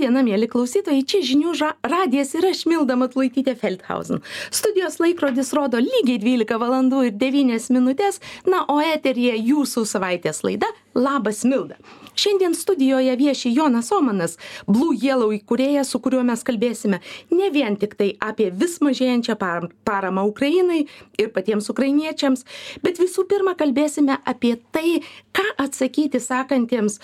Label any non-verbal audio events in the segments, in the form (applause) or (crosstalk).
diena mieli klausytojai. Čia žinių ža radijas ir aš milda matulaitytė feldhausen. Studijos laikrodis rodo lygiai dvylika valandų ir devynias minutes na o eteryje jūsų savaitės laida labas milda. Šiandien studijoje vieši jonas omanas blue yellow įkūrėjas su kuriuo mes kalbėsime ne vien tiktai apie vis mažėjančią par paramą ukrainai ir patiems ukrainiečiams bet visų pirma kalbėsime apie tai ką atsakyti sakantiems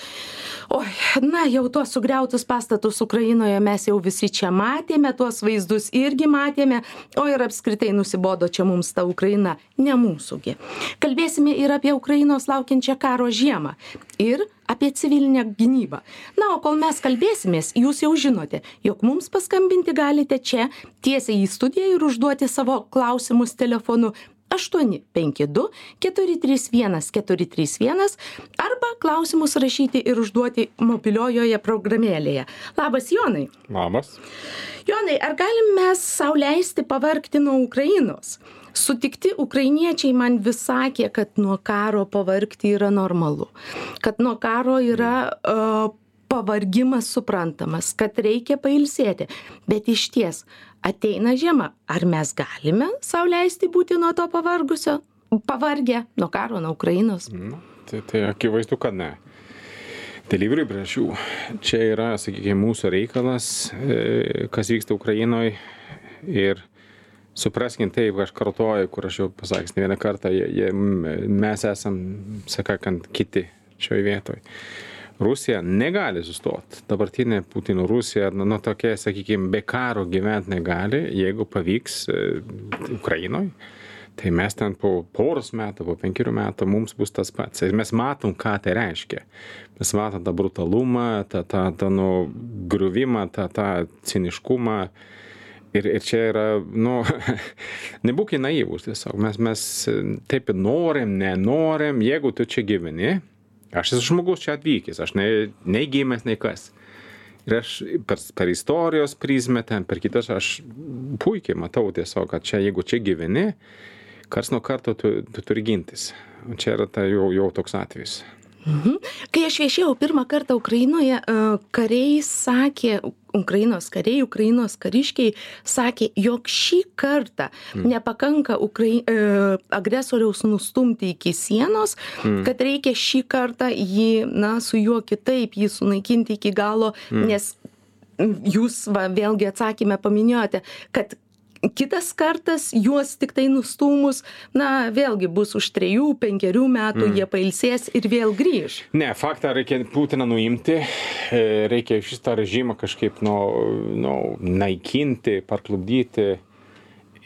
oi na jau tuos sugriautus pastatus ukrainoje mes jau visi čia matėme tuos vaizdus irgi matėme o ir apskritai nusibodo čia mums ta ukraina ne mūsų gi. Kalbėsime ir apie ukrainos laukiančią karo žiemą ir apie civilinę gynybą. Na o kol mes kalbėsimės jūs jau žinote jog mums paskambinti galite čia tiesiai į studiją ir užduoti savo klausimus telefonu aštuoni penki du keturi trys vienas keturi trys vienas arba klausimus rašyti ir užduoti mobiliojoje programėlėje. Labas jonai. Labas. Jonai ar galim mes sau leisti pavargti nuo ukrainos sutikti ukrainiečiai man vis sakė kad nuo karo pavargti yra normalu. Kad nuo karo yra a pavargimas suprantamas kad reikia pailsėti. Bet išties ateina žiema ar mes galime sau leisti būti nuo to pavargusio pavargę nuo karo nuo ukrainos? Nu tai tai akivaizdu kad ne. Dėl įvairių priežasčių čia yra sakykim mūsų reikalas e, kas vyksta ukrainoj ir supraskim taip aš kartoju kur aš jau pasakęs ne vieną kartą jie jie mes esam sakant kiti šioj vietoj. Rusija negali sustot. Dabartinė putino rusija nu nu tokia sakykim be karo gyvent negali jeigu pavyks e, ukrainoj tai mes ten po poros metų po penkerių metų mums bus tas pats. Ir mes matom ką tai reiškia. Mes matom tą brutalumą tą tą tą nu griuvimą tą tą ciniškumą ir ir čia yra nu (laughs) nebūkim naivūs tiesiog. Mes mes taip norim nenorim. Jeigu tu čia gyveni aš esu žmogus čia atvykęs aš ne nei gimęs nei kas. Ir aš per per istorijos prizmę ten per kitas aš puikiai matau tiesiog kad čia jeigu čia gyveni karts nuo karto tu tu turi gintis. Čia yra ta jau jau toks atvejis Mhm. Kai aš viešėjau pirmą kartą Ukrainoje, kariai sakė, Ukrainos kariai, Ukrainos kariškiai sakė, jog šį kartą mm. nepakanka Ukrai, e, agresoriaus nustumti iki sienos, mm. kad reikia šį kartą jį, na, su juo kitaip, jį sunaikinti iki galo, mm. nes jūs va, vėlgi atsakymę paminėjote, kad kitas kartas juos tiktai nustūmus na vėlgi bus už trejų penkerių metų jie pailsės ir vėl grįš. Ne faktą reikia putiną nuimti e, reikia šitą režimą kažkaip nu nu naikinti parklupdyti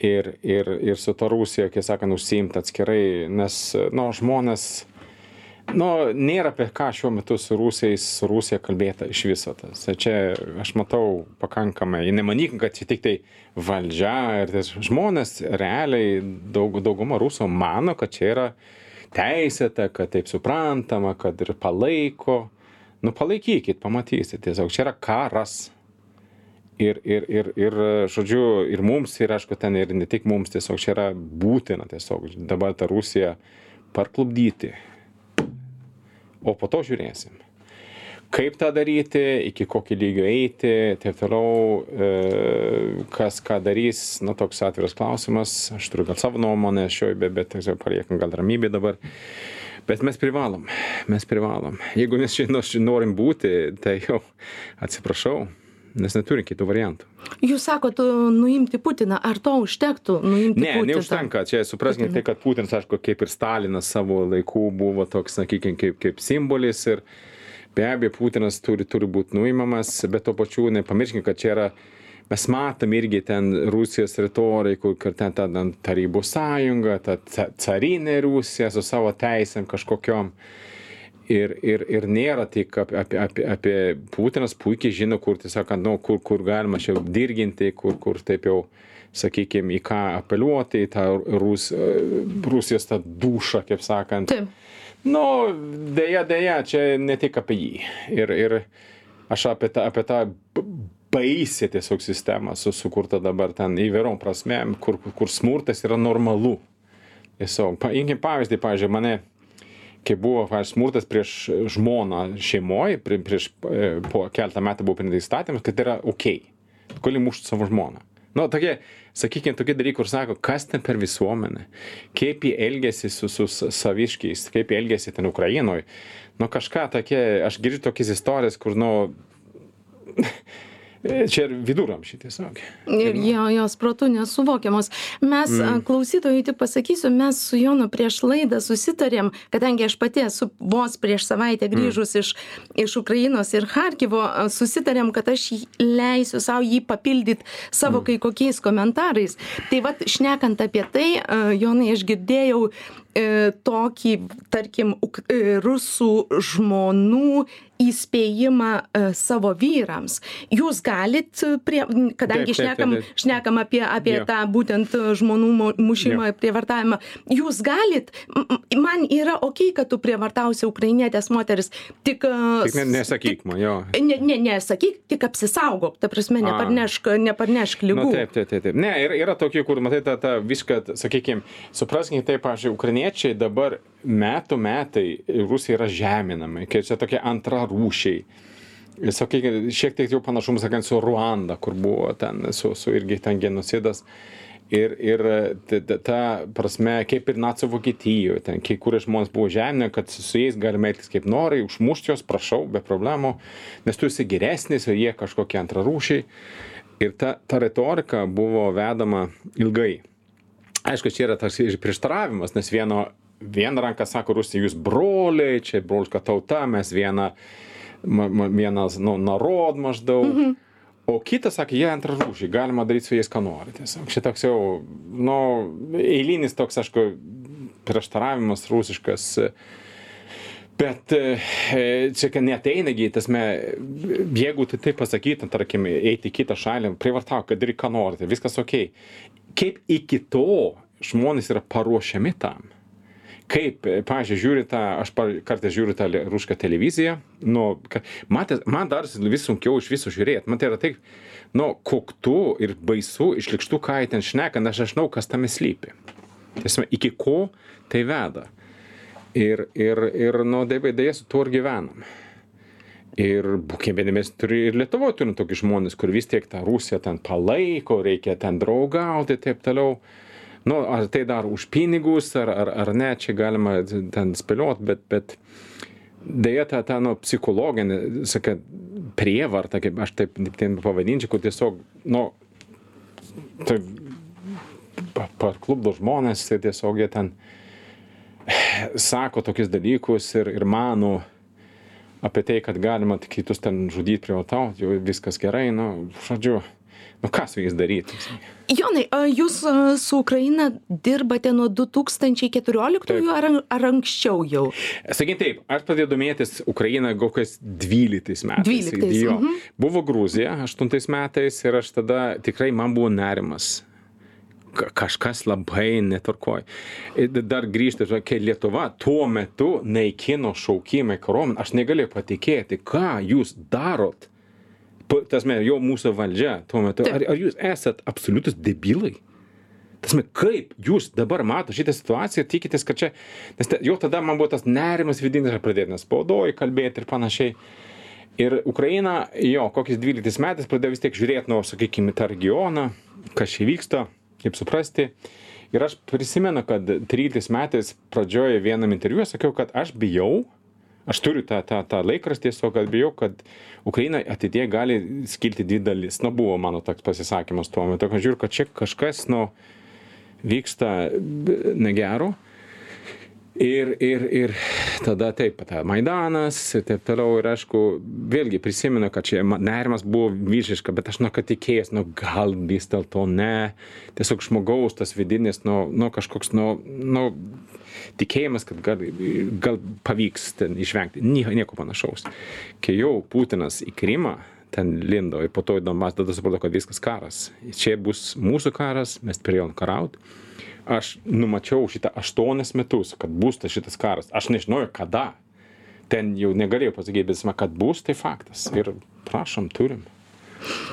ir ir ir su ta rusija kaip sakant užsiimt atskirai nes nu žmonės nu nėra apie ką šiuo metu su rusais su rusija kalbėta iš viso tas. Čia aš matau pakankamai nemanykim kad čia tiktai valdžia ir tas žmonės realiai daug dauguma rusų mano kad čia yra teisėta kad taip suprantama kad ir palaiko. Nu palaikykit pamatysit tiesiog čia yra karas. Ir ir ir ir žodžiu ir mums ir aišku ten ir ne tik mums tiesiog čia yra būtina tiesiog dabar tą rusiją parklupdyti o po to žiūrėsim. Kaip tą daryti, iki kokio lygio eiti, taip toliau, e, kas ką darys, na toks atviras klausimas, aš turiu gal savo nuomonę šioje, bet, tiesiog paliekam gal ramybė dabar. Bet mes privalom, mes privalom. Jeigu mes šiandien norim būti, tai jau atsiprašau, nes neturim kitų variantų. Jūs sakote, nuimti Putiną, ar to užtektų? Nuimti ne, Putiną? neužtenka. Čia supraskime tai, kad Putinas, aišku, kaip ir Stalinas savo laikų buvo toks, sakykime, kaip, kaip simbolis ir be abejo, Putinas turi, turi būti nuimamas, bet to pačiu nepamirškime, kad čia yra, mes matom irgi ten Rusijos retorikų, kur ten ta tarybų sąjunga, ta carinė Rusija su savo teisėm kažkokiom ir ir ir nėra tik apie apie apie apie putinas puikiai žino kur taip sakant nu kur kur galima čia dirginti kur kur taip jau sakykim į ką apeliuoti į tą rus rusijos tą dūšią kaip sakant. Nu deja deja čia ne tik apie jį. Ir ir aš apie tą apie tą baisią tiesiog sistemą su sukurtą dabar ten įvairiom prasmėm kur kur smurtas yra normalu. Tiesiog paimkim pavyzdį pavyzdžiui mane kai buvo pavyzdžiui smurtas prieš žmoną šeimoj prie prieš e, po keletą metų buvo priimtas įstatymas kad tai yra okei. Tu gali mušt savo žmoną. Nu tokie sakykim tokie dalykai kur sako kas ten per visuomenė? Kaip ji elgiasi su su saviškiais? Kaip ji elgiasi ten ukrainoj? Nu kažką tokie aš girdžiu tokias istorijas kur nu Čia ir viduramžiai tiesiog. Ir jo, jos protų nesuvokiamos. Mes, mm. klausytojai, tik pasakysiu, mes su Jonu prieš laidą susitarėm, kadangi aš pati esu vos prieš savaitę mm. grįžus mm. iš, iš Ukrainos ir Harkivo, susitarėm, kad aš leisiu savo jį papildyti savo mm. kai kokiais komentarais. Tai vad, šnekant apie tai, Jonai, aš girdėjau e, tokį, tarkim, rusų žmonų įspėjimą e, savo vyrams. Jūs galit, e, prie, kadangi taip, šnekam, taip, taip. šnekam apie, apie jo. tą būtent e, žmonų mušimą ir prievartavimą, jūs galit, man yra ok, kad tu prievartausi ukrainietės moteris, tik... Tik ne, nesakyk man, jo. Ne, ne, nesakyk, tik apsisaugok, ta prasme, neparnešk, neparnešk lygų. Nu, taip, taip, taip, taip. Ne, yra, yra tokių, kur, matai, tą, tą viską, sakykime, supraskime taip, aš, ukrainiečiai dabar metų metai Rusija yra žeminama, kai čia tokia antra rūšiai. Sakykime, šiek tiek jau panašumas, sakant, su Ruanda, kur buvo ten, su, su irgi ten genocidas. Ir, ir ta, ta prasme, kaip ir nacių Vokietijoje, ten kai kurie žmonės buvo žemė, kad su jais galime elgtis kaip nori, užmušti juos, prašau, be problemų, nes tu esi geresnis ir jie kažkokie antrarūšiai. Ir ta, ta retorika buvo vedama ilgai. Aišku, čia yra tas prieštaravimas, nes vieno viena ranka sako Rusija, jūs broliai, čia broliška tauta, mes viena, vienas, nu, narod maždaug. Mhm. O kitas sakė, jie antrą rūšį, galima daryti su jais, ką nori. Tiesiog šitoks jau, nu, eilinis toks, aišku, prieštaravimas rusiškas. Bet e, čia neteina, tasme, jeigu tai pasakytum, tarkim, eiti į kitą šalį, privartau, kad daryk ką norite, viskas ok. Kaip iki to žmonės yra paruošiami tam? Kaip pavyzdžiui žiūri tą aš kartais žiūriu tą rusišką televiziją nu ka man darosi vis sunkiau iš viso žiūrėt. Man tai yra taip nu koktu ir baisu išlykštu ką jie ten šneka nes aš žinau kas tame slypi. Prasme iki ko tai veda. Ir ir ir nu deja su tuo ir gyvenam. Ir būkim biedni mes turi ir lietuvoj turim tokius žmones kur vis tiek tą rusiją ten palaiko reikia ten draugauti taip toliau nu ar tai daro už pinigus ar ar ar ne čia galima ten spėliot bet bet deja ta ta nu psichologinė sakai prievarta kaip aš taip taip pavadinčiau kur tiesiog nu tai parklupdo žmones ir tiesiog jie ten sako tokius dalykus ir ir mano apie tai kad galima kitus ten žudyt prievartaut jau viskas gerai nu žodžiu nu ką su jais daryt jonai jūs su ukraina dirbate nuo du tūkstančiai keturioliktųjų ar ar anksčiau jau? Sakykim taip aš pradėjau domėtis ukraina kokiais dvyliktais metais. Dvyliktais jo. mhm. buvo gruzija aštuntais metais ir aš tada tikrai man buvo nerimas. Kažkas labai netvarkoj. Dar grįžti, kai Lietuva tuo metu naikino šaukimą į kariuomenę, aš negalėjau patikėti, ką jūs darot tasme, jau mūsų valdžia tuo metu, ar, ar jūs esat absoliutus debilai? Tasme, kaip jūs dabar mato šitą situaciją, tikitės, kad čia, nes te, jau tada man buvo tas nerimas vidinis, aš pradėjau nespaudoji kalbėti ir panašiai. Ir Ukraina, jo, kokiais 12 metais pradėjo vis tiek žiūrėti, nu, sakykime, tą regioną, kas čia vyksta, kaip suprasti. Ir aš prisimenu, kad 13 metais pradžioje vienam interviu sakiau, kad aš bijau, aš turiu tą tą tą laikraštį tiesiog kad bijau kad ukraina ateityje gali skilti dvi dalis. Nu buvo mano toks pasisakymas tuo metu kad žiūriu kad čia kažkas nu vyksta negero ir ir ir tada taip ta maidanas ir taip toliau. Ir aišku vėlgi prisimenu kad čia nerimas buvo visiška bet aš nu kad tikėjęs nu gal vis dėlto ne. Tiesiog žmogaus tas vidinis nu nu kažkoks nu nu tikėjimas kad gal gal pavyks ten išvengti nieko nieko panašaus. Kai jau putinas į krymą ten lindo ir po to į donbasą tada supratau kad viskas karas. Čia bus mūsų karas mes turėjom karaut aš numačiau šitą aštuonis metus kad bus tas šitas karas. Aš nežinojau kada. Ten jau negalėjau pasakyt bet kad bus tai faktas. Ir prašom turim.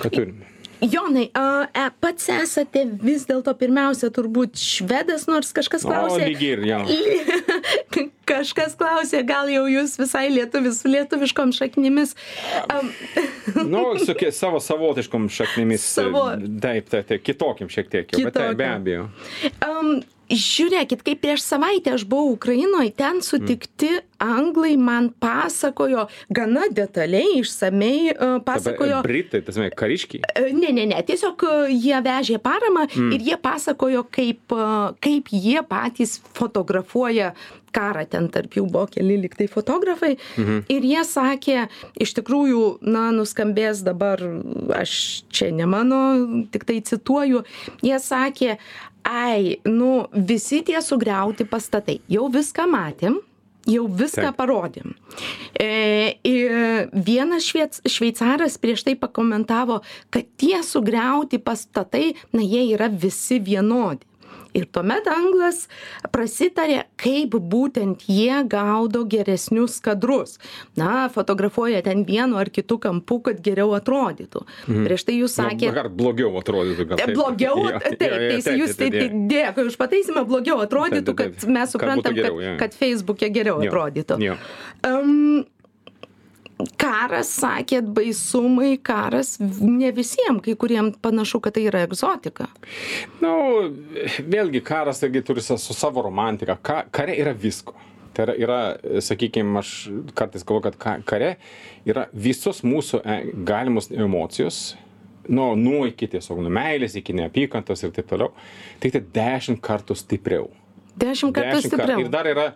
Ką turim jonai a e pats esate vis dėlto pirmiausia turbūt švedas nors kažkas klausė (laughs) kažkas klausė gal jau jūs visai lietuvis su lietuviškom šaknimis (laughs) Nu, su savo savotiškom šaknimis. Savo- Taip, taip, taip, kitokiam šiek tiek jau, bet taip, be abejo. am, žiūrėkit kaip prieš savaitę aš buvau ukrainoj ten sutikti anglai man pasakojo gana detaliai išsamiai a, pasakojo Britai, tas mes, kariškiai. E, Ne, ne, ne, tiesiog e, jie vežė paramą ir jie pasakojo, kaip, e, kaip jie patys fotografuoja karą, ten tarp jų buvo keli liktai fotografai. Ir jie sakė, iš tikrųjų, na, nuskambės dabar, aš čia ne mano, tik tai cituoju, jie sakė, ai, nu, visi tie sugriauti pastatai, jau viską matėm, jau viską Taip. parodėm. E, ir vienas šveic, šveicaras prieš tai pakomentavo, kad tie sugriauti pastatai, na jie yra visi vienodi. Ir tuomet anglas prasitarė, kaip būtent jie gaudo geresnius kadrus. Na, fotografuoja ten vienu ar kitu kampu, kad geriau atrodytų. Prieš tai jūs sakėte. Ar blogiau atrodytų gal. Taip. Blogiau, Jo, taip, jo, jo, tai jūs tai, tai dėkui už pataisymą, blogiau atrodytų, Taip, taip, kad taip. mes Kad suprantam, būtų geriau, kad, kad Facebook'e geriau atrodytų. Um, karas, sakėt, baisumai, karas ne visiems, kai kuriem panašu, kad tai yra egzotika. Nu, vėlgi karas taigi turi sa- su savo romantika. Ka, kare yra visko. Tai yra, yra sakykime, aš kartais galvoju, kad ka, kare yra visos mūsų e, galimos emocijos, nuo, nuo iki tiesiog, nuo meilės iki neapykantos ir taip toliau, tik tai dešimt kartų stipriau. Dešimt kartų Dešimt stipriau. Ir dar yra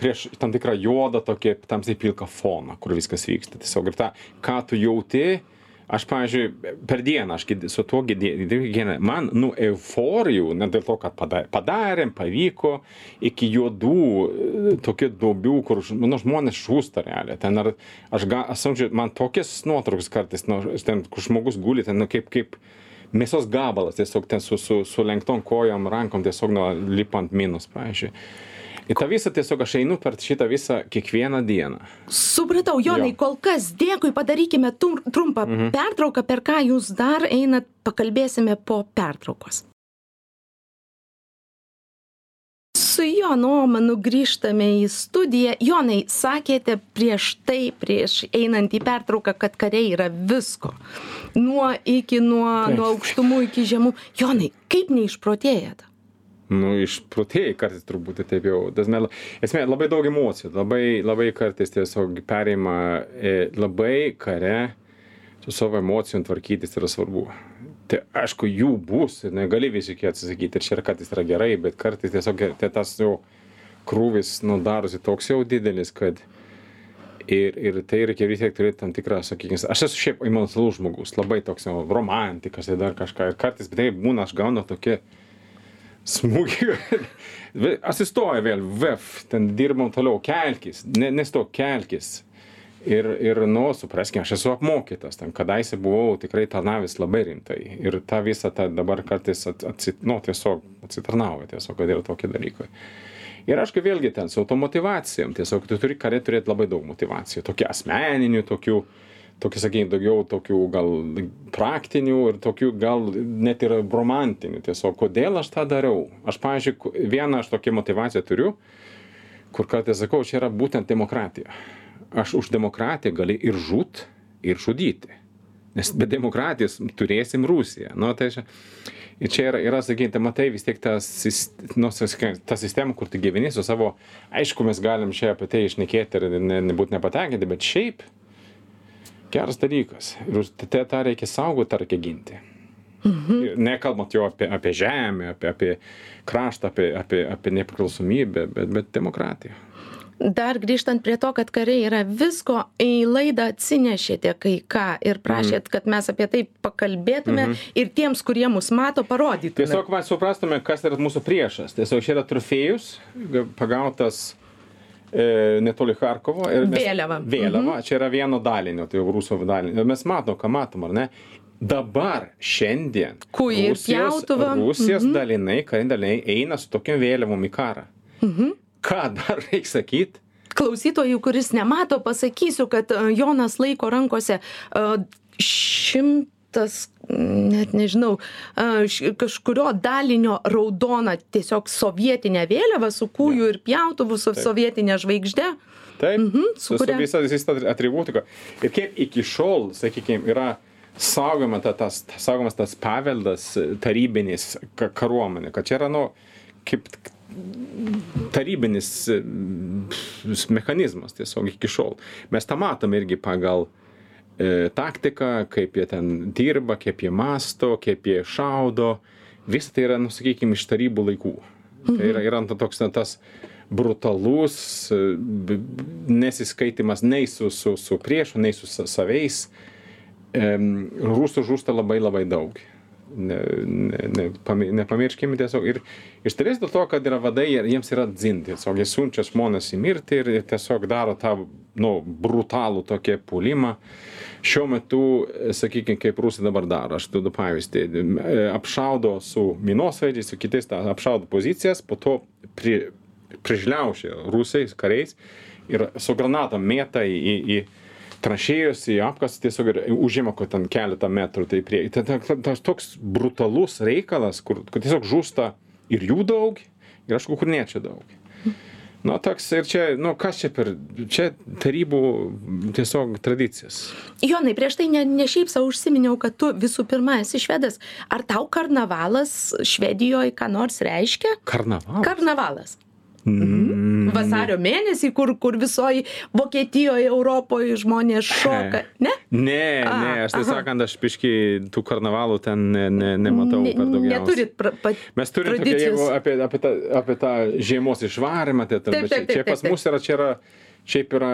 prieš tam tikrą juodą tokį, tam tikrą pilką foną, kur viskas vyksta. Tiesiog ir tą, ką tu jauti, aš, pavyzdžiui, per dieną, aš su tuo gėdėjau, man, nu, euforijų, ne dėl to, kad padarė, padarėm, pavyko, iki juodų, e, tokių duobių, kur, nu, žmonės žūsta realiai. Ten ar, aš, ga, aš samdžiu, man tokias nuotraukas kartais, nu, ten, kur žmogus guli, ten, nu, kaip, kaip, mėsos gabalas tiesiog ten su, su, su lenktom kojom, rankom tiesiog nu, lipant minus, pavyzdžiui. Ir tą visą tiesiog aš einu per šitą visą kiekvieną dieną. Supratau, Jonai, Jo. kol kas dėkui, padarykime trumpą Mhm. pertrauką, per ką jūs dar einat, pakalbėsime po pertraukos. Su Jonu Omanu grįžtame į studiją. Jonai, sakėte prieš tai, prieš einant į pertrauką, kad kariai yra visko. Nuo iki, nuo, nuo aukštumų iki žemų. Jonai, kaip neišprotėjat? Nu, išprotėjai kartais turbūt taip jau. Dasme, esmė, labai daug emocijų, labai, labai kartais tiesiog perima, e, labai kare su savo emocijom tvarkytis yra svarbu. Tai aišku, jų bus negali visiškai atsisakyti ir čia ir kartais yra gerai, bet kartais tiesiog tai tas jau krūvis, nu, darosi toks jau didelis, kad ir, ir tai reikia vis tiek turėti tam tikrą, sakykime, aš esu šiaip emocionalus žmogus, labai toks jau romantikas ir dar kažką. Ir kartais, bet tai būna, aš gaunu tokie smūgį. Asistoja vėl, VF, ten dirbam toliau, kelkis, ne, nestok, kelkis. Ir, ir, nu, supraskime, aš esu apmokytas, ten kadaise buvau tikrai tarnavęs labai rimtai. Ir ta visa ta dabar kartais at, atsit, nu, tiesiog atsitarnauja, tiesiog, kad yra tokie dalykai. Ir aišku, vėlgi ten su automotivacijom, tiesiog tu turi kare turėti labai daug motivacijų, tokių asmeninių, tokių, tokių, sakykime, daugiau tokių gal praktinių ir tokių gal net ir romantinių. Tiesiog, kodėl aš tą dariau? Aš, pavyzdžiui, vieną aš tokią motivaciją turiu, kur kartais sakau, čia yra būtent demokratija. Aš už demokratiją gali ir žūt, ir žudyti. Nes be demokratijos turėsim Rusiją. Nu, tai čia, čia yra, yra sakykite, matai vis tiek ta, sis- nu, sakykime, ta sistema, kur tu gyveni su savo, aišku, mes galim čia apie tai išnekėti ir ne, nebūti nepatenkinti, bet šiaip geras dalykas. Ir tai tą reikia saugoti, reikia ginti. Ir Nekalbant jau apie, apie žemę, apie, apie kraštą, apie, apie, apie nepriklausomybę, bet, bet demokratiją. Dar grįžtant prie to, kad kariai yra visko, į laidą atsinešėte kai ką ir prašėt, kad mes apie tai pakalbėtume ir tiems, kurie mus mato, parodytume. Tiesiog mes suprastume, kas yra mūsų priešas. Tiesiog čia yra trofėjus, pagautas e, netoli Harkovo. mes- Vėliava. Vėliava, čia yra vieno dalinio, tai jau rusų dalinio. Mes matom, ką matom, ar ne? Dabar, šiandien, ir pjautuvą. Rusijos dalinai, kariniai daliniai eina su tokiam vėliavom į karą. Ką dar (laughs) reikia sakyti? Klausytojų, kuris nemato, pasakysiu, kad e, Jonas laiko rankose e, šim, tas net nežinau kažkurio dalinio raudoną tiesiog sovietinę vėliavą su kūju ir pjautuvu su sovietinė žvaigžde. Taip, Mhm, su, su visa, visa atributika. Ir kiek iki šiol, sakykime, yra saugoma ta, tas, saugomas tas paveldas e, tarybinis ka- kariuomenė, kad čia yra, nu, kaip tarybinis e, mechanizmas tiesiog iki šiol. Mes tą matom irgi pagal e, taktiką, kaip jie ten dirba, kaip jie masto, kaip jie šaudo. Visą tai yra, nu, sakykime, iš tarybų laikų. Tai yra, yra ta toks na, tas brutalus e, nesiskaitimas nei su, su, su priešu, nei su sa- savais. Em, Rusų žūsta labai labai daug. Ne, ne, ne, pami- nepamirškime tiesiog. Ir iš dalies dėl to, kad yra vadai, jiems yra dzin. Tiesiog jie siunčia žmonės į mirtį ir, tiesiog daro tą nu, brutalų tokį pulimą. Šiuo metu, sakykime, kaip rusai dabar daro, aš duodu pavyzdį, e, apšaudo su minosvaidžiais, su kitais, tą apšaudo pozicijas, po to pri, prižliaušia rusais, kariais ir su granatom mėta į, į, į tranšėjus, į apkas tiesiog ir užima, kad ten keletą metrų tai prie. Tai ta- ta- tas toks brutalus reikalas, kur, kur tiesiog žūsta ir jų daug, ir aš kur ne čia daug. Nu, toks ir čia, nu, kas čia per, čia tarybų tiesiog tradicijas. Jonai, prieš tai ne, ne šiaip savo užsiminiau, kad tu visų pirma esi švedas. Ar tau karnavalas Švedijoje ką nors reiškia? Karnavalas. Karnavalas. Mm. Vasario mėnesį, kur, kur visoji Vokietijoje, Europoje žmonės šoka. (laughs) Ne? Ne, A, ne, aš tai sakant, aš piški tų karnavalų ten ne, ne, nematau Ne- per daugiausiai. Neturit pra, pa, Mes turim tradicijos. jeigu apie, apie, tą, apie tą žiemos išvarymą, tai Taip, taip, taip, taip, čia pas mus yra, čia yra, šiaip yra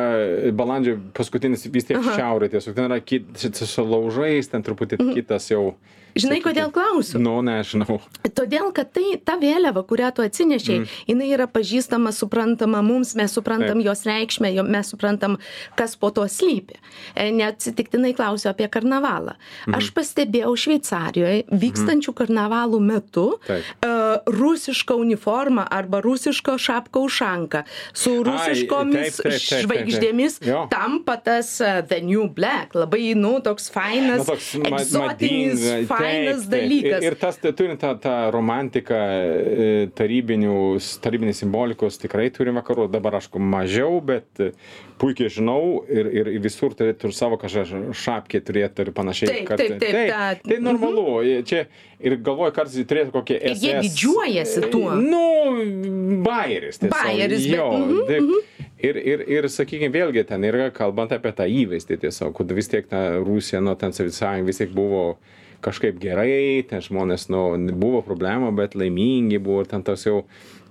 balandžio paskutinis vis tiek šiaurė, tiesiog ten yra kit, su laužais, ten truputį kitas jau. Mhm. Žinai, sakykim. kodėl klausiu? Nu, nežinau. Todėl, kad tai ta vėliava, kurią tu atsinešiai, mm. jinai yra pažįstama, suprantama mums, mes suprantam Taip. jos reikšmę, mes suprantam, kas po to slypi. E, Neatsitiktinai klausiu apie karnavalą. Mhm. Aš pastebėjau Šveicarijoje vykstančių karnavalų metu Taip. e, rusišką uniformą arba rusišką šapką ušanką su Ai, rusiškomis taip, taip, taip, taip, žvaigždėmis Jo. tampa tas e, The New Black, labai, nu, toks fainas, Nu, toks ma- egzotinis, madinga, fainas taip, dalykas. Ir, ir tas, tai turint tą, tą romantiką e, tarybinės simbolikos tikrai turim vakarų. Dabar, aišku, mažiau, bet e, puikiai žinau ir, ir visur turėtų savo kažką šapkė turėti ir panašiai. Taip, kad, taip, taip, taip, tą- tai normalu. Čia ir galvoju, kartais turėtų kokie Ir SS. jie didžiuojasi tuo. Nu, bairis. tiesiog. Bajeris, bet- Jo, mhm, taip. Ir, ir, ir sakykime, vėlgi ten yra kalbant apie tą įvaizdį tiesiog, kad vis tiek ta Rusija, nu, ten Sovietų vis tiek buvo kažkaip gerai, ten žmonės, nu, buvo problemų, bet laimingi buvo ten tas jau,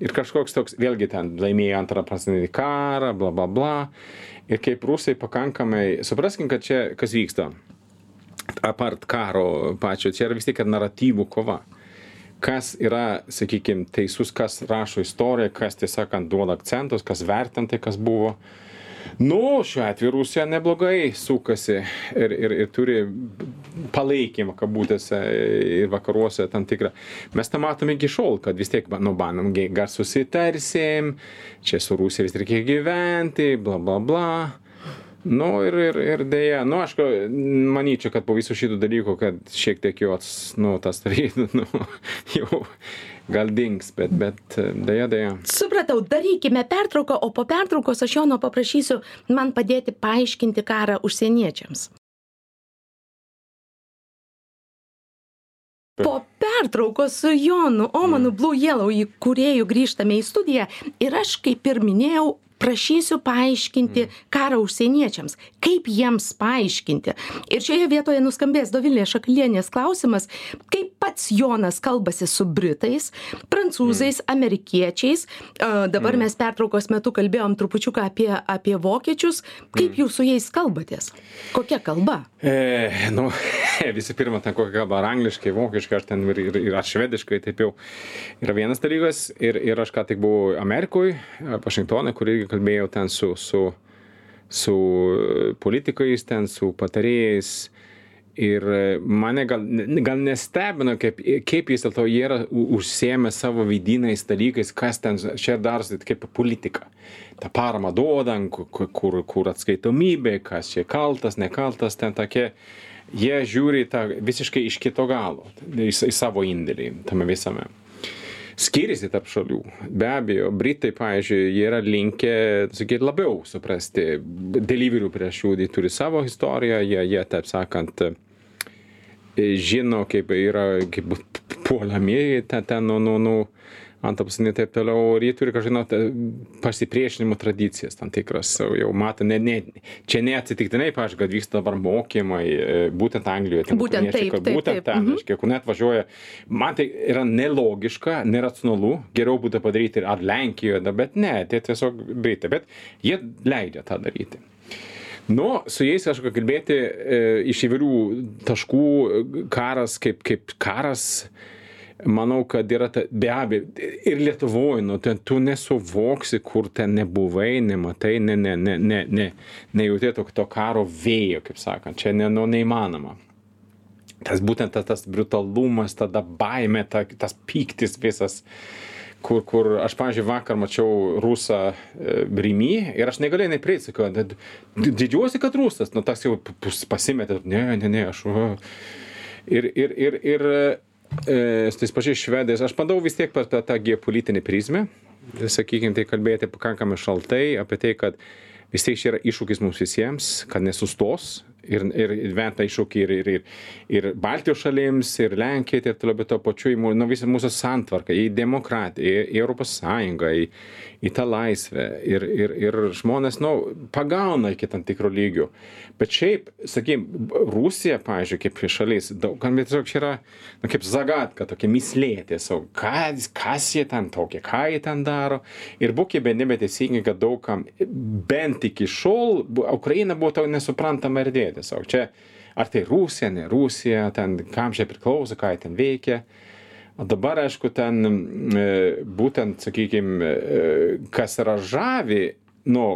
ir kažkoks toks, vėlgi ten laimėjo antrą pasaulinį karą, bla bla bla. Ir kaip rusai pakankamai, supraskim, kad čia kas vyksta, apart karo pačio, čia yra vis tiek naratyvų kova kas yra, sakykime, teisus, kas rašo istoriją, kas tiesiog duoda akcentus, kas vertinti, kas buvo. Nu, šiuo atveju Rusija neblogai sukasi ir, ir, ir turi palaikymą, kabutėse, vakaruose tam tikrą. Mes tą matome iki šiol, kad vis tiek, nu, banom, gal susitarsim, čia su Rusija vis reikia gyventi, bla bla bla. Nu ir, ir, ir dėja, nu aš manyčiau, kad po visų šitų dalykų, kad šiek tiek jo, ats- nu, tas tarytų, (laughs) nu, jau gal dings, bet, bet dėja, dėja. Supratau, darykime pertrauką, o po pertraukos aš Jono paprašysiu man padėti paaiškinti karą užsieniečiams. Po pertraukos su Jonu Omanu Blue Yellow įkūrėjų grįžtame į studiją ir aš, kaip ir minėjau, prašysiu paaiškinti karą užsieniečiams. Kaip jiems paaiškinti? Ir šioje vietoje nuskambės Dovilė Šakalienės klausimas, kaip pats Jonas kalbasi su Britais, prancūzais, amerikiečiais. A, Dabar mes pertraukos metu kalbėjom trupučiuką apie, apie vokiečius. Kaip jūs su jais kalbatės? Kokia kalba? E, nu, (laughs) visų pirma, ten kokia kalba, ar angliškai, vokiškai, ar ten ir, ir, ir ar švediškai, taip jau yra vienas dalykas. Ir, ir aš ką tik buvau Amerikoje, Vašingtonė, kur irgi kalbėjau ten su, su, su politikais, ten su patarėjais. Ir e, mane gal, gal nestebino, kaip, kaip vis dėlto jie yra u- užsiėmę savo vidiniais dalykais, kas ten čia darosi kaip politika. Ta parama duodam, kur, kur, kur atskaitomybė, kas čia kaltas, nekaltas, ten tokie jie žiūri tą visiškai iš kito galo, į savo indėlį tame visame skiriasi tarp šalių. Be abejo britai pavyzdžiui jie yra linkę sakyt labiau suprasti dalyvių priežasčių jie turi savo istoriją jie jie taip sakant žino kaip yra kaip puolami ten ten nuo nuo nuo antapusiniai taip toliau ir jie turi kažkaip žinot pasipriešinimo tradicijas tam tikras jau mato ne ne čia neatsitiktinai pavyzdžiui kad vyksta dabar mokymai e, būtent anglijoj ten Būtent taip, taip, būtent taip, ten mhm. reiškia kur net važiuoja. Man tai yra nelogiška neracionalu geriau būtų padaryti ar lenkijoje bet ne tai tiesiog britai bet jie leidžia tą daryti. Nu, su jais kažką kalbėti e, iš įvairių taškų, karas kaip, kaip karas, manau, kad yra, ta, be abejo, ir Lietuvoje, nu, ten tu nesuvoksi, kur ten nebuvai, nematai, ne, ne, ne, ne, ne, nejutė to, to karo vėjo, kaip sakant, čia ne, nu, neįmanoma. Tas būtent tas, tas brutalumas, tada baime, ta, tas pyktis visas kur, kur aš, pavyzdžiui, vakar mačiau rusą e, Rimy ir aš negalėjau neprieiti, sakau, "Did- didžiuosi, kad rusas, nu tas jau pasimetė, ne, ne, ne, aš. va." Ir, ir, ir, ir e, tais pačiais švedais, aš bandau vis tiek per per tą geopolitinį prizmę, sakykime, tai kalbėti pakankamai šaltai apie tai, kad vis tiek čia yra iššūkis mums visiems, kad nesustos ir, ir įventa iššūkį ir, ir, ir, ir Baltijos šalims, ir Lenkijai, ir toliau, bet to pačiu į nu, visą mūsų santvarką, į demokratiją, į, į Europos Sąjungą, į, į tą laisvę. Ir, ir, ir žmonės, nu, pagauna iki tam tikro lygio. Bet šiaip, sakykim, Rusija, pavyzdžiui, kaip šalis, daug, kam tiesiog čia yra, nu, kaip zagatka, tokia mislė tiesiog, kas, kas jie ten tokie, ką jie ten daro. Ir būkime nebeteisingi, kad daugam, bent iki šiol, Ukraina buvo to nesuprantama erdvė tiesiog. Čia, ar tai Rusija, ne Rusija, ten kam čia priklauso, ką ten veikia. O dabar, aišku, ten e, būtent, sakykime, kas yra žavi, nu,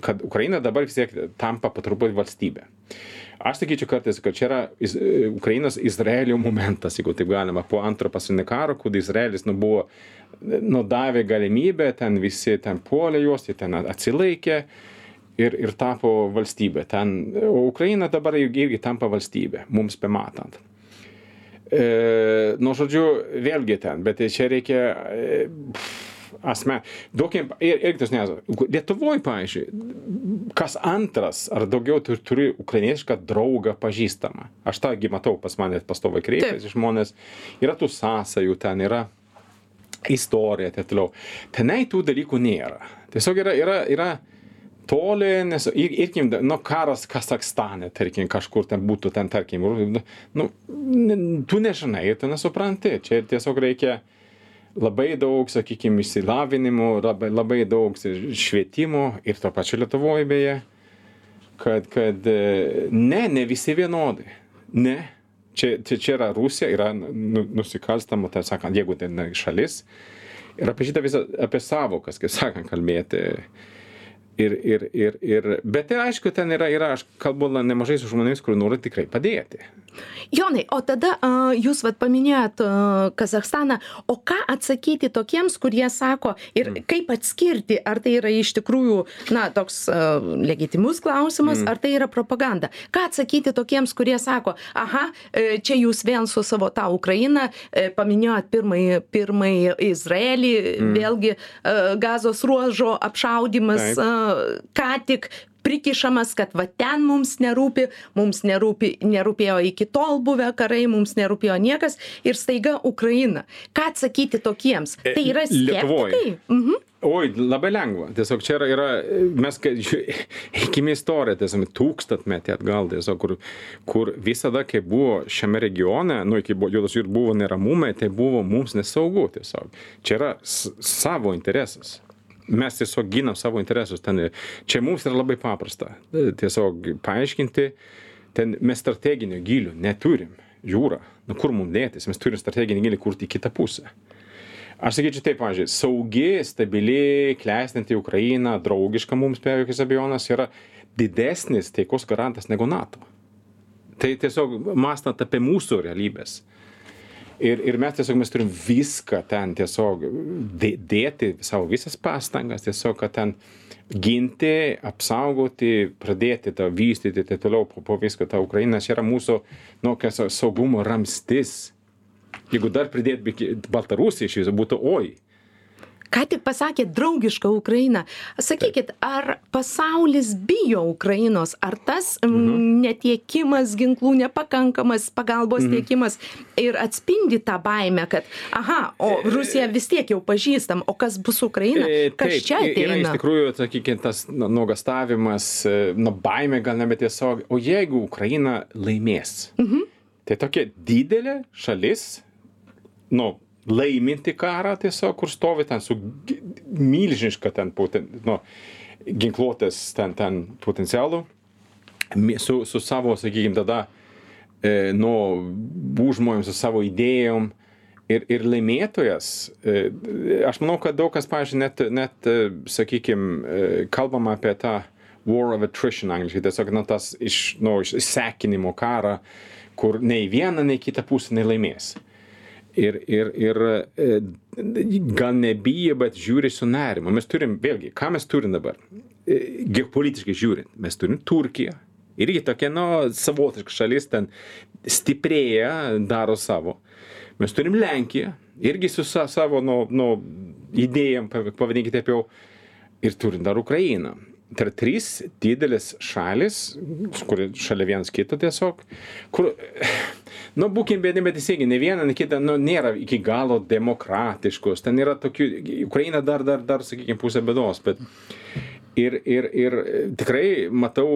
kad Ukraina dabar vis tiek tampa patruputį valstybė. Aš sakyčiau kartais, kad čia yra Iz- e, Ukrainos Izraelio (laughs) momentas, jeigu taip galima, po antro pasaulinio karo, kur Izraelis nu, buvo, nu, davė galimybę, ten visi ten puolė juos, jie ten atsilaikė ir, ir tapo valstybė. Ten, o Ukraina dabar irgi irgi tampa valstybė, mums pamatant. E, nu, žodžiu, vėlgi ten, bet čia reikia e, asmen. Duokim, ir, ir tas nes. Lietuvoje, pavyzdžiui, kas antras ar daugiau tu turi ukrainietišką draugą pažįstamą. Aš tągi matau, pas mane pastovai kreipiasi žmonės. Yra tų sąsajų, ten yra istorija, taip toliau. Tenai tų dalykų nėra. Tiesiog yra, yra, yra toli, nes ir, irkim, nu, karas Kazakstane, tarkim, kažkur ten būtų, ten, tarkim, nu, ne, tu nežinai, tu nesupranti. Čia tiesiog reikia labai daug, sakykime, išsilavinimo, labai, labai daug švietimo ir to pačiu Lietuvoje beje, kad, kad e, ne, ne visi vienodai. Ne. Čia, čia, čia yra Rusija, yra nu, nusikalstama, tai sakant, jeigu tai šalis. Ir apie šitą visą, apie savokas, kaip sakant, kalbėti. Ir, ir, ir, ir, bet ir aišku, ten yra, yra, aš kalbu nemažai su žmonėmis, kur nori tikrai padėti. Jonai, o tada a, jūs vat paminėjot a, Kazahstaną, o ką atsakyti tokiems, kurie sako ir kaip atskirti, ar tai yra iš tikrųjų, na, toks a, legitimus klausimas, ar tai yra propaganda. Ką atsakyti tokiems, kurie sako, aha, e, čia jūs vėl su savo tą Ukrainą e, paminėjot pirmąjį, pirmąjį Izraelį, vėlgi e, gazos ruožo apšaudimas, Taip. Ką tik prikišamas, kad va ten mums nerūpi, mums nerūpi, nerūpėjo iki tol buvę karai, mums nerūpėjo niekas ir staiga Ukraina. Ką atsakyti tokiems? E, Tai yra skeptikai? Mhm. Oi, labai lengva. Tiesiog čia yra, yra mes, kai (laughs) eikime istoriją, tiesiog tūkstantmetį atgal, tiesiog, kur, kur visada, kai buvo šiame regione, nu, iki juodos ir buvo neramumai, tai buvo mums nesaugu tiesiog. Čia yra savo interesas. Mes tiesiog ginam savo interesus. Ten, čia mums yra labai paprasta. Tiesiog paaiškinti, ten mes strateginio gilio neturim. Jūra. Nu, kur mums dėtis? Mes turim strateginį gilį kurti į kitą pusę. Aš sakyčiau taip, pavyzdžiui, saugi, stabili, klestinti Ukraina, draugiška mums be jokios abejonės yra didesnis taikos garantas negu NATO. Tai tiesiog mąstant apie mūsų realybės. Ir, ir mes tiesiog mes turim viską ten tiesiog dė- dėti savo visas pastangas, tiesiog, kad ten ginti, apsaugoti, pradėti tą vystyti, tai toliau po, po visko tą Ukrainą, čia yra mūsų, nu, kas saugumo ramstis. Jeigu dar pridėt Baltarusiją iš viso, būtų oi. Ką tik pasakėt draugiška Ukraina. Sakykit, ar pasaulis bijo Ukrainos, ar tas mhm. netiekimas ginklų, nepakankamas pagalbos mhm. tiekimas ir atspindi tą baimę, kad, aha, o Rusija vis tiek jau pažįstam, o kas bus Ukraina, E, kas taip, čia i- Yra iš ateina? tikrųjų, sakykime, tas nu, nuogastavimas, e, nu, baimė gal nebe tiesiog, o jeigu Ukraina laimės, mhm. tai tokia didelė šalis, nu, laiminti karą tiesiog, kur stovi ten su milžiniška ten, poten, nu, ginkluotės ten, ten potencialu, su, su savo, sakykime, tada, e, nu, užmojom, su savo idėjom. Ir, ir laimėtojas, e, aš manau, kad daug kas, pažiūrėjau, net, net sakykime, kalbama apie tą war of attrition angliškai, tiesiog na, tas iš, nu, išsekinimo karą, kur nei viena, nei kita pusė nelaimės. Ir, ir, ir e, gal nebijo, bet žiūri su nerimu. Mes turim, vėlgi, ką mes turim dabar? E, Geopolitiškai žiūrint, mes turim Turkiją. Irgi tokia, nu, savotiška šalis ten stiprėja, daro savo. Mes turim Lenkiją, irgi su sa, savo, nu, nu, idėjom, pav- pavadinkite taip jau, ir turim dar Ukrainą. Tai yra trys didelės šalis, kur šalia vienas kito tiesiog, kur, (sighs) nu, būkim bėdė, bet teisingai, ne viena, ne kita, nu, nėra iki galo demokratiškos, ten yra tokių, Ukraina dar, dar, dar, sakykime, pusė bėdos, bet ir, ir, ir tikrai matau,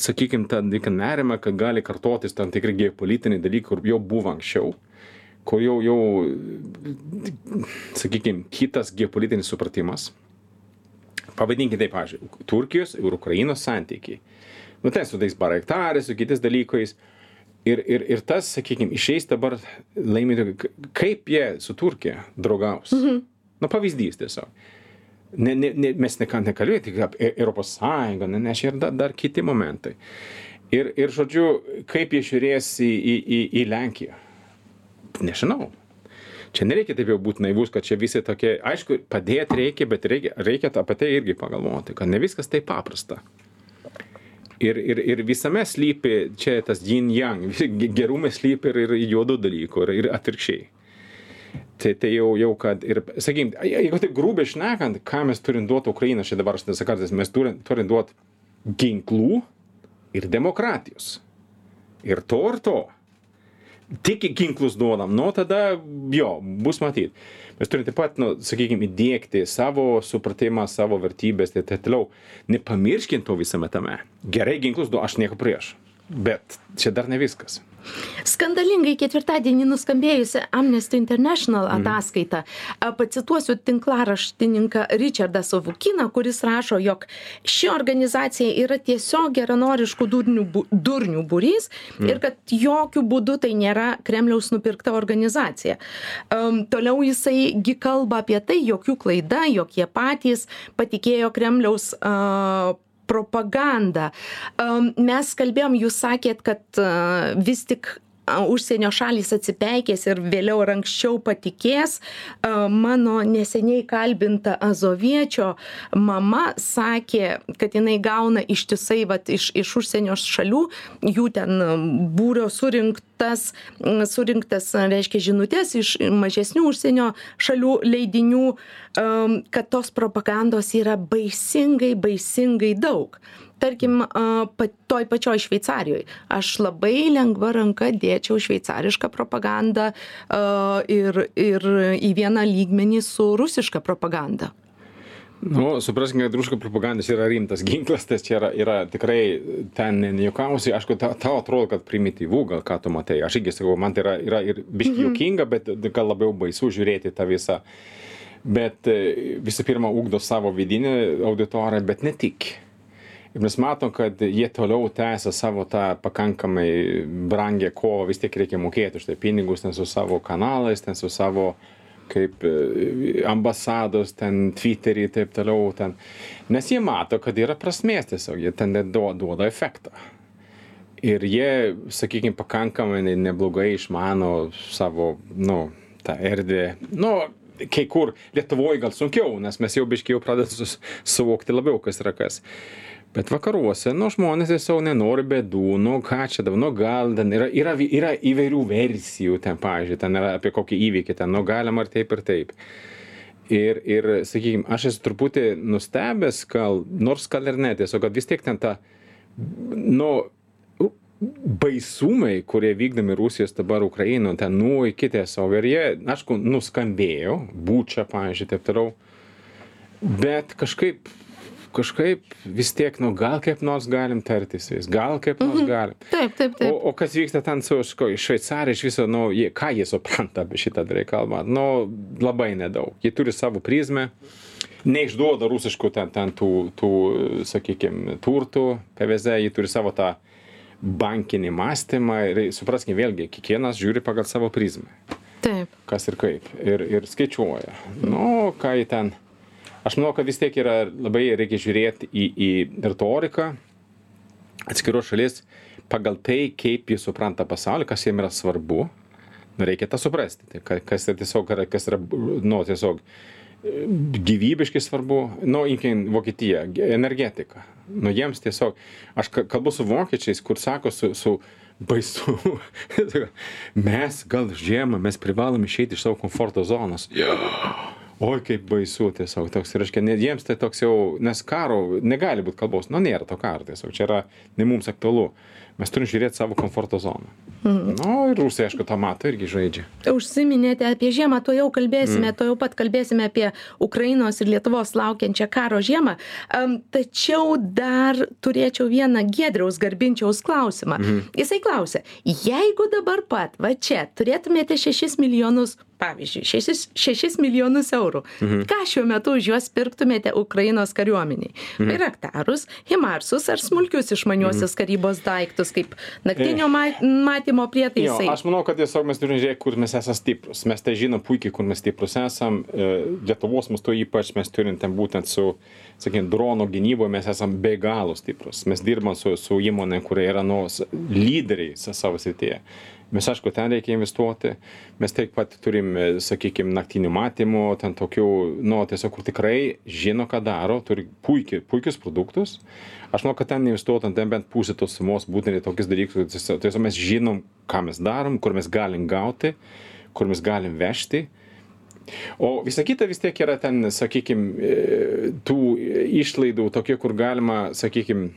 sakykime, tą nerimą, kad gali kartotis tam tikri geopolitiniai dalykai, kur jau buvo anksčiau kur jau, jau sakykime, kitas geopolitinis supratimas. Pavadinkite taip, pavyzdžiui, Turkijos ir Ukrainos santykiai. Nu, tai su tais baraktarais, su kitais dalykais. Ir, ir, ir tas, sakykime, išeis dabar laimėti, kaip jie su Turkija draugaus. Mhm. Na, pavyzdys tiesiog. Ne, ne, ne, mes neką nekalbėjome tik apie Europos Sąjungą, ne, nes čia ir dar, dar kiti momentai. Ir, ir, žodžiu, kaip jie žiūrės į, į, į, į Lenkiją. Nežinau. Čia nereikia taip jau būti naivus, kad čia visi tokie, aišku, padėti reikia, bet reikia, reikia apie tai irgi pagalvoti, kad ne viskas taip paprasta. Ir, ir, ir visame slypi čia tas yin yang, (laughs) gerume slypi ir, ir juodų dalykų, ir, ir atvirkščiai. Tai, tai jau, jau kad, ir, sakykim, jeigu taip grubiai šnekant, ką mes turim duoti Ukrainą, čia dabar aš nesakartas, mes turim, turim duoti ginklų ir demokratijos. Ir to ir to tik ginklus duodam, nu tada jo, bus matyti. Mes turime taip pat, nu, sakykime, įdėkti savo supratimą, savo vertybės ir taip toliau. Nepamirškint to visame tame. Gerai ginklus duodu, aš nieko prieš. Bet čia dar ne viskas. Skandalingai ketvirtadienį nuskambėjusi Amnesty International ataskaita. A, Pacituosiu tinklaraštininką Richardą Savukiną, kuris rašo, jog ši organizacija yra tiesiog geranoriškų durnių, bu- durnių būrys ir kad jokių būdų tai nėra Kremliaus nupirkta organizacija. Um, toliau jisai gi kalba apie tai, jog jų klaida, jog jie patys patikėjo Kremliaus uh, propaganda. Mes kalbėjom, jūs sakėt, kad vis tik užsienio šalys atsipeikės ir vėliau ar anksčiau patikės. Mano neseniai kalbinta azoviečio mama sakė, kad jinai gauna ištisai vat, iš, iš užsienio šalių, jų ten būrio surinktas, surinktas reiškia žinutės iš mažesnių užsienio šalių leidinių, kad tos propagandos yra baisingai, baisingai daug tarkim a, pa- toj pačioj šveicarijoj. Aš labai lengva ranka dėčiau šveicarišką propagandą a, ir ir į vieną lygmenį su rusiška propaganda. Nu, supraskime, kad ruško propagandas yra rimtas ginklas, tas čia yra, yra tikrai ten nejuokausi, aišku, ta- tau atrodo, kad primityvų, gal ką tu matai, aš irgi sakau, man tai yra, yra ir biški juokinga, bet gal labiau baisu žiūrėti tą visą. Bet e, visų pirma, ugdo savo vidinį auditoriją, bet ne tik. Ir mes matom, kad jie toliau tęsia savo tą pakankamai brangę kovą, vis tiek reikia mokėti už tai pinigus, ten su savo kanalais, ten su savo kaip e, ambasados, ten Twitterį ir taip toliau. Ten. Nes jie mato, kad yra prasmės tiesiog, jie ten duo- duoda efektą. ir jie, sakykime, pakankamai neblogai išmano savo, nu, tą erdvę. Nu, kai kur Lietuvoje gal sunkiau, nes mes jau biškiai jau pradedame suvokti labiau, kas yra kas. Bet vakaruose, nu, žmonės tiesiog nenori bėdų, nu, ką čia dabar, nu, gal ten yra, yra, yra įvairių versijų ten, pažiūrėjau, ten yra apie kokį įvykį, ten, nu, galima ir taip ir taip. Ir, ir sakykime, aš esu truputį nustebęs, gal, nors gal ir ne, tiesiog, kad vis tiek ten ta, nu, baisumai, kurie vykdomi Rusijos dabar Ukraino, ten nuo iki tiesiog, ir jie, aišku, nuskambėjo, būčia, pažiūrėjau, taip toliau, bet kažkaip kažkaip vis tiek, nu, gal kaip nors galim tartis vis, gal kaip nors mhm. galim. Taip, taip, taip. O, o kas vyksta ten su Šveicarija iš viso, nu, jie, ką jie supranta apie šitą reikalą? Nu, labai nedaug. Jie turi savo prizmę, neišduoda rusiškų ten, ten tų, tų sakykime, turtų, PVZ, jie turi savo tą bankinį mąstymą ir supraskime vėlgi, kiekvienas žiūri pagal savo prizmę. Taip. Kas ir kaip. Ir, ir skaičiuoja. Nu, ką jie ten aš manau kad vis tiek yra labai reikia žiūrėti į į retoriką atskiros šalies pagal tai kaip ji supranta pasaulį kas jiem yra svarbu. Nu reikia tą suprasti. Tai ka kas yra tiesiog kas yra nu tiesiog e, gyvybiškai svarbu. Nu imkim vokietiją energetika. Nu jiems tiesiog aš kalbu su vokiečiais kur sako su su baisu. (laughs) Mes gal žiemą mes privalom išeiti iš savo komforto zonos. Jo oi kaip baisu tiesiog toks reiškia net jiems tai toks jau nes karo negali būt kalbos nu nėra to karo tiesiog čia yra ne mums aktualu mes turim žiūrėt savo komforto zoną mhm. nu ir rusai aišku tą mato irgi žaidžia užsiminėte apie žiemą tuojau kalbėsime mm. tuojau pat kalbėsime apie ukrainos ir lietuvos laukiančią karo žiemą am tačiau dar turėčiau vieną giedriaus garbinčiaus klausimą mhm. jisai klausia jeigu dabar pat va čia turėtumėte šešis milijonus pavyzdžiui šešis šešis milijonus eurų. Mhm. ką šiuo metu už juos pirktumėte ukrainos kariuomenei mhm. bairaktarus himarsus ar smulkius išmaniuosius mhm. karybos daiktus kaip naktinio ma matymo prietaisai. Jo, aš manau kad tiesiog mes turim žiūrėt kur mes esam stiprūs mes tai žinom puikiai kur mes stiprūs esam. E, lietuvos mastu ypač mes turim ten būtent su sakykim dronų gynyboj mes esam be galo stiprūs mes dirbam su su įmonėm kurie yra nu lyderiai savo srityje mes aišku ten reikia investuoti. Mes taip pat turim e, sakykim naktinių matymų ten tokių nu tiesiog kur tikrai žino ką daro turi puikiai puikius produktus. Aš manau kad ten investuotum ten bent pusę tos sumos būtent į tokius dalykus tiesiog mes žinom ką mes darom kur mes galim gauti kur mes galim vežti. O visa kita vis tiek yra ten sakykim e, tų išlaidų tokie kur galima sakykim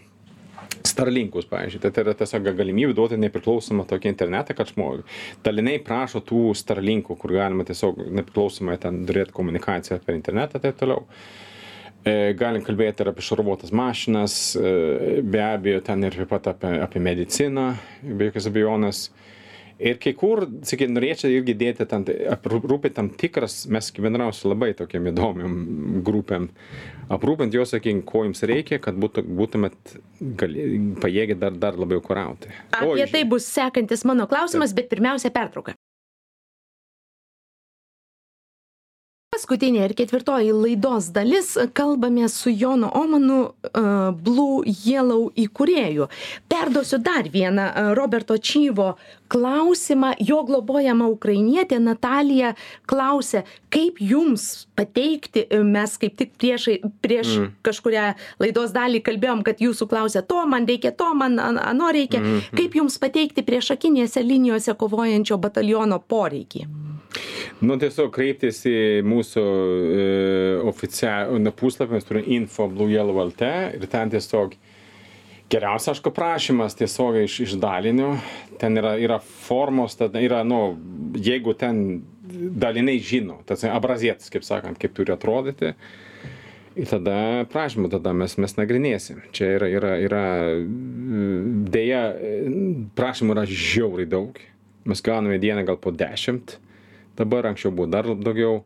starlinkus pavyzdžiui. Tai tai yra tiesiog galimybė duoti nepriklausomą tokį internetą kad žmogui dalinai prašo tų starlinkų kur galima tiesiog nepriklausomai ten turėt komunikaciją per internetą taip toliau. E, galim kalbėti ir apie šarvuotas mašinas e, be abejo ten ir taip pat apie apie mediciną be jokios abejonės ir kai kur sakykim norėčiau irgi dėti ten aprūpint tam tikras mes bendraujam su labai tokiom įdomiom grupėm. Aprūpint juos sakykim ko jums reikia kad būtų būtumėt gali pajėgi dar dar labiau kurauti. Apie tai bus sekantis mano klausimas bet pirmiausia pertrauka paskutinė ir ketvirtoji laidos dalis. Kalbamės su jonu omanu uh, blue yellow įkūrėju. Perduosiu dar vieną uh, roberto čyvo klausimą. Jo globojama ukrainietė natalija klausia kaip jums pateikti mes kaip tik priešai prieš mm. kažkurią laidos dalį kalbėjom kad jūsų klausia to man reikia to man ano reikia. Mm. kaip jums pateikti priešakinėse linijose kovojančio bataliono poreikį Nu, tiesiog kreiptis į mūsų e, oficialų puslapį, mes turime info Blue Yellow LT ir ten tiesiog geriausia, aišku, prašymas tiesiog iš, iš dalinių, ten yra, yra formos, tada yra, nu, jeigu ten daliniai žino, tas abrazėtis, kaip sakant, kaip turi atrodyti, ir tada prašymą tada mes, mes nagrinėsim. Čia yra, yra, yra dėja, prašymų yra žiauriai daug, mes gauname dieną gal po dešimt dabar anksčiau buvo dar daugiau.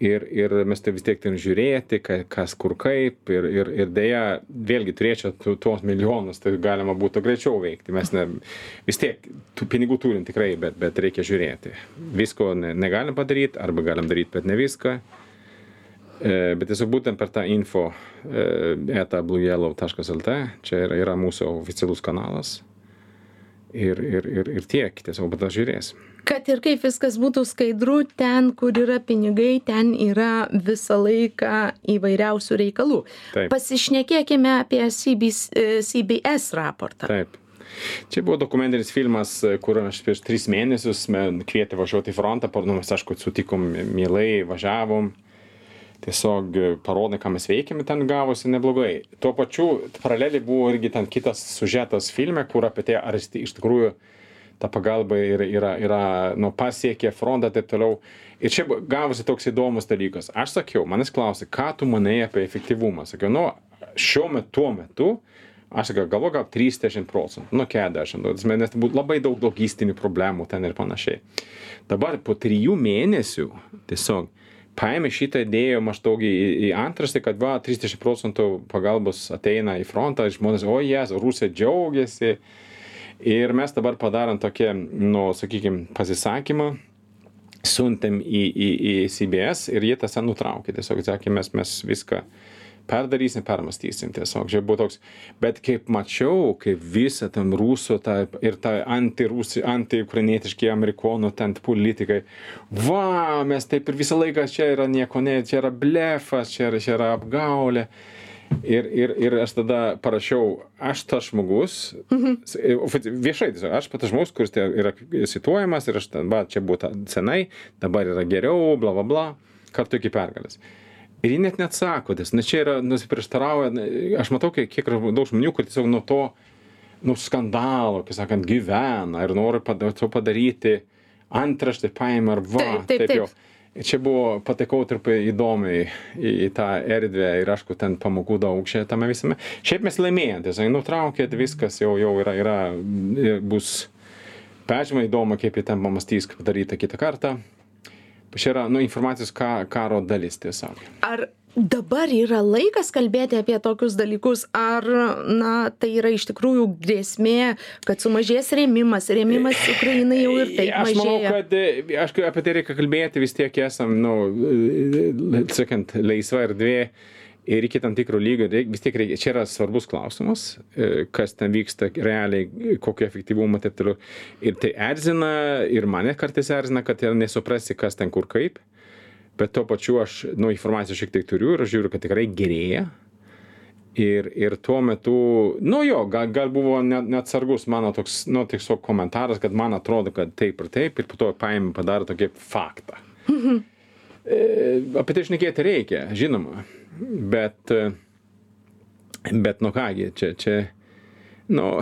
Ir ir mes tai vis tiek turim žiūrėti ka kas kur kaip. Ir ir ir deja vėlgi turėčiau tu tuos milijonus tai galima būtų greičiau veikti. Mes ne vis tiek tų pinigų turim tikrai bet bet reikia žiūrėti. Visko ne negalim padaryt arba galim daryt bet ne viską. E, bet tiesiog būtent per tą info e, eta blueyellow taškas lt čia yra yra mūsų oficialus kanalas. Ir ir ir ir tiek tiesiog tada žiūrėsim kad ir kaip viskas būtų skaidru ten kur yra pinigai ten yra visą laiką įvairiausių reikalų Taip. pasišnekėkime apie CBS, CBS raportą taip Čia buvo dokumentinis filmas, kur aš prieš tris mėnesius kvietė važiuoti į frontą, nu, mes aišku sutikom mielai, važiavom, tiesiog parodė, ką mes veikėme, ten gavosi neblogai. Tuo pačiu paraleliai buvo irgi ten kitas sužetas filme, kur apie tai, ar iš tikrųjų ta pagalba yra, yra, yra nu, pasiekė frontą ir taip toliau. Ir čia gavosi toks įdomus dalykas. Aš sakiau, manęs klausė, ką tu manai apie efektyvumą. Sakiau, nu, šiuo metu, tuo metu, aš sakau, galvoju, gal 30 procentų, nu 40, nes būtų labai daug logistinių problemų ten ir panašiai. Dabar po trijų mėnesių tiesiog paėmė šitą idėją maždaug į, į antraštę, kad va, 30 procentų pagalbos ateina į frontą, žmonės, o jas, Rusija džiaugiasi. Ir mes dabar padarom tokią, nu, sakykime, pasisakymą, siuntėm į, į, į CBS ir jie tą nutraukė. Tiesiog sakė, mes, mes viską perdarysim, permastysim tiesiog. Čia buvo toks, bet kaip mačiau, kaip visa tam rusų ta, ir ta anti-rusi, anti-ukrainietiški amerikonų ten politikai, va, mes taip ir visą laiką čia yra nieko, ne, čia yra blefas, čia yra, čia yra apgaulė. Ir, ir, ir aš tada parašiau, aš tas žmogus, mhm. viešai tiesiog, aš tas žmogus, kuris yra situojamas ir aš, va, čia buvo senai, dabar yra geriau, bla bla bla, kartu iki pergalės ir ji net neatsako nes čia yra nusiprieštarauja aš matau kiek kiek daug žmonių kur tiesiog nuo to nu skandalo kaip sakant gyvena ir nori padaryti antraštę paima ir va Taip, taip, taip jau taip. Ir čia buvo, patekau truputį įdomiai į, į tą erdvę ir aišku, ten pamokų daug čia tame visame. Šiaip mes laimėjom, tiesiog nutraukėt, viskas jau, jau yra, yra, bus peržymai įdomu, kaip jie ten pamastys, kaip daryti kitą kartą čia yra nu informacijos ka karo dalis tiesiog ar dabar yra laikas kalbėti apie tokius dalykus. Ar na tai yra iš tikrųjų grėsmė kad sumažės rėmimas? Rėmimas ukrainai jau ir taip aš manau mažėja. kad aš apie tai reikia kalbėti vis tiek esam nu sakant laisva erdvė ir iki tam tikro lygio reik vis tiek reikia čia yra svarbus klausimas e, kas ten vyksta realiai kokio efektyvumo taip toliau. Ir tai erzina ir mane kartais erzina kad nesuprasi kas ten kur kaip bet tuo pačiu aš nu informacijos šiek tiek turiu ir aš žiūriu kad tikrai gerėja. Ir ir tuo metu nu jo gal gal buvo ne neatsargus mano toks nu tiesiog komentaras kad man atrodo kad taip ir taip ir po to paimi padaro tokį faktą. E, apie tai šnekėti reikia žinoma. Bet, bet nu kągi, čia, čia, nu.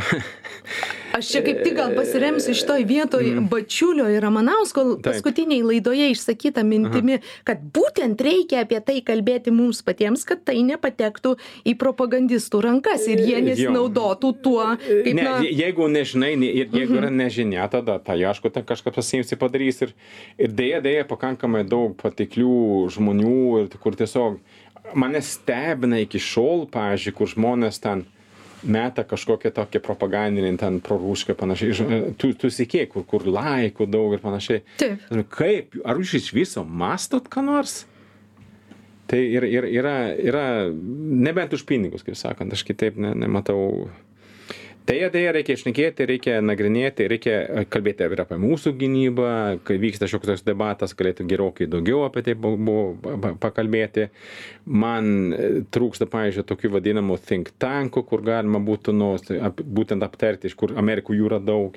Aš čia kaip tik gal pasiremsiu šitoj vietoj Mm. Bačiulio ir Ramanausko paskutiniai laidoje išsakytą mintimi, kad būtent reikia apie tai kalbėti mums patiems, kad tai nepatektų į propagandistų rankas ir jie nesinaudotų tuo, kaip ne, na, je- jeigu nežinai, ne- ir jeigu yra nežinia, tada, tai aišku, ten kažkas pasiimsi padarys. Ir, ir dėja, dėja, pakankamai daug patiklių žmonių, ir, kur tiesiog mane stebina iki šiol, pavyzdžiui, kur žmonės ten meta kažkokią tokią propagandinį, ten prorūšką panašiai. Ž- Tu, tu sikė, kur, kur laikų daug ir panašiai. Taip. Kaip, ar jūs iš viso mastot ką nors? Tai ir, ir yra, yra, nebent už pinigus, kaip sakant, aš kitaip ne, nematau. Deja, deja, reikia išnekėti, reikia nagrinėti, reikia kalbėti ir apie mūsų gynybą, kai vyksta šioks toks debatas, galėtų gerokai daugiau apie tai bu- bu- pa- pakalbėti. Man e, trūksta, pavyzdžiui, tokių vadinamų think tankų, kur galima būtų nu, ap, būtent aptarti, iš kur Amerikų jų yra daug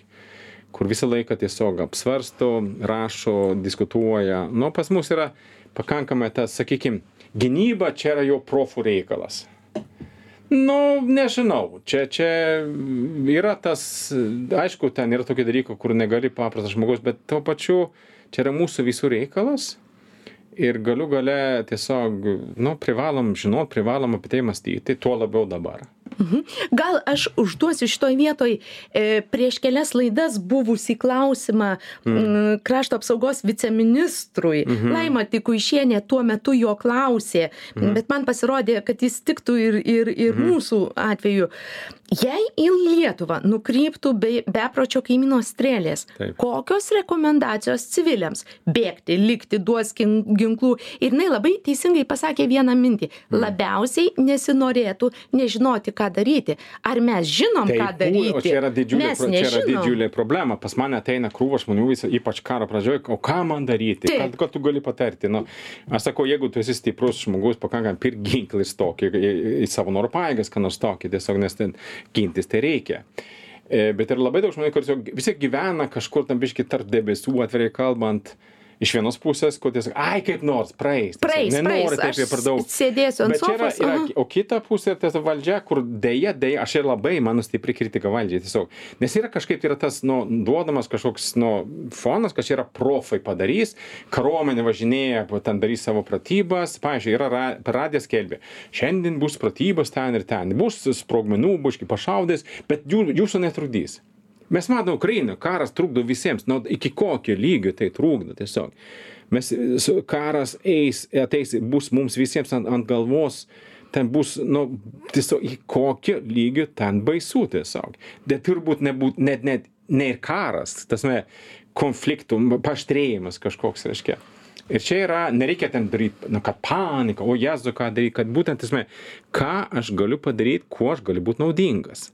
kur visą laiką tiesiog apsvarsto, rašo, diskutuoja. Nu, pas mus yra pakankamai tas, sakykime, gynyba čia yra jo profų reikalas. Nu, nežinau, čia, čia yra tas, aišku, ten yra tokie dalykai, kur negali paprastas žmogus, bet tuo pačiu čia yra mūsų visų reikalas. Ir galiu gale tiesiog, nu, privalom žinot, privalom apie tai mąstyti, tuo labiau dabar. Gal aš užduosiu šitoj vietoj e, prieš kelias laidas buvusį klausimą mm. krašto apsaugos viceministrui. Mhm. Laima Tikuišienė tuo metu jo klausė, Mhm. bet man pasirodė, kad jis tiktų ir, ir, ir mūsų atveju. Jei į Lietuvą nukryptų be, bepročio kaimino strėlės, Taip. kokios rekomendacijos civiliams bėgti, likti, duos kin- ginklų. Ir jinai labai teisingai pasakė vieną mintį. Mhm. Labiausiai nesinorėtų nežinoti, ką daryti ar mes žinom Tai ką daryti O čia yra didžiulė, mes čia yra didžiulė problema. Pas mane ateina krūva žmonių, ypač karo pradžioje, o ką man daryti, ką, ką tu gali patarti. Nu, aš sakau, jeigu tu esi stiprus žmogus, pakankamai pirk ginklą ir stok į, į, į savo noro paėgas, ką nors tokį, tiesiog nes ten gintis tai reikia. E, Bet ir labai daug žmonių, kurie visi gyvena kažkur tam biški tarp debesų, atvirai kalbant. Iš vienos pusės, tiesiog, ai kaip nors, praeis. praeis nenori taip jau per daug. sėdėsiu ant yra, sofos yra, aha. o kita pusė, tai ta valdžia, kur dėja, dėja, aš ir labai mano stipri kritika valdžiai tiesiog. Nes yra kažkaip yra tas, nu, duodamas kažkoks, nu, fonas, čia yra profai padarys, karuomenė važinėja, ten darys savo pratybas. Pavyzdžiui, yra ra, per radiją skelbė, šiandien bus pratybos ten ir ten, bus sprogmenų, buški pašaudės, bet jų, jūsų netrukdys. Mes matome Ukrainą, karas trukdo visiems, nu, iki kokio lygio tai trukdo tiesiog. Mes, karas eis, ateis, bus mums visiems ant, ant galvos, ten bus, nu, tiesiog į kokio lygio ten baisu tiesiog. Bet turbūt nebūt, net, net, ne ir karas, tas me, konfliktų, paštrėjimas kažkoks, reiškia. Ir čia yra, nereikia ten daryti, nu, kad panika, o jezu, ką daryti, kad būtent, tasme, ką aš galiu padaryti, kuo aš galiu būti naudingas.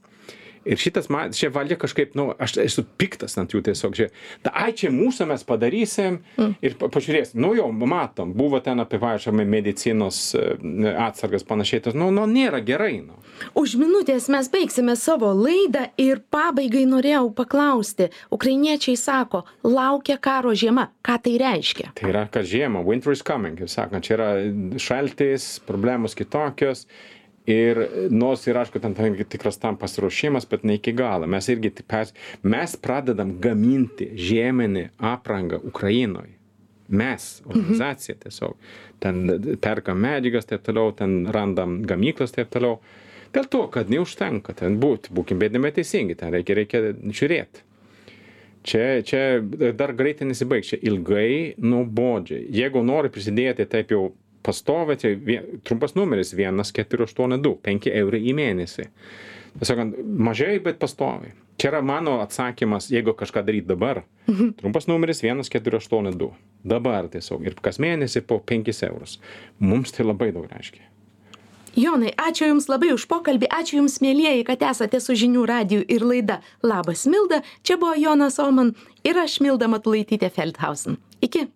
Ir šitas, man, čia valdžia kažkaip, nu, aš esu piktas ant jų tiesiog, čia, ta, ai, čia mūsų mes padarysim mm. ir pa- pažiūrėsim, nu jau, matom, buvo ten apie, pavyzdžiui, medicinos e, atsargas panašiai, tas, nu, nu, nėra gerai, nu. Už minutės mes baigsime savo laidą ir pabaigai norėjau paklausti. Ukrainiečiai sako, laukia karo žiema. Ką tai reiškia? Tai yra, kad žiema, winter is coming, kaip sakant, čia yra šaltis, problemos kitokios. Ir nors ir aišku, ten tam tikras tam pasiruošimas, bet ne iki galo. Mes irgi pers- mes pradedam gaminti žieminį aprangą Ukrainoje. Mes, organizacija tiesiog. Ten perkam medžiagas, taip toliau, ten randam gamyklas, taip toliau. Dėl to, kad neužtenka ten būti, būkim bėdami teisingi, ten reikia, reikia žiūrėti. Čia, čia dar greitai nesibaigs, čia ilgai, nuobodžiai. Jeigu nori prisidėti taip jau pastoviai, tai trumpas numeris 1482, 5 eurai į mėnesį. Tiesiog mažai, bet pastoviai. Čia yra mano atsakymas, jeigu kažką daryti dabar. Trumpas numeris 1482. Dabar tiesiog. Ir kas mėnesį po 5 eurus. Mums tai labai daug reiškia. Jonai, ačiū Jums labai už pokalbį, ačiū Jums, mėlyjeji, kad esate su žinių radiju ir laida Labas Milda. Čia buvo Jonas Oman ir aš Milda Matulaitytė Feldhausen. Iki.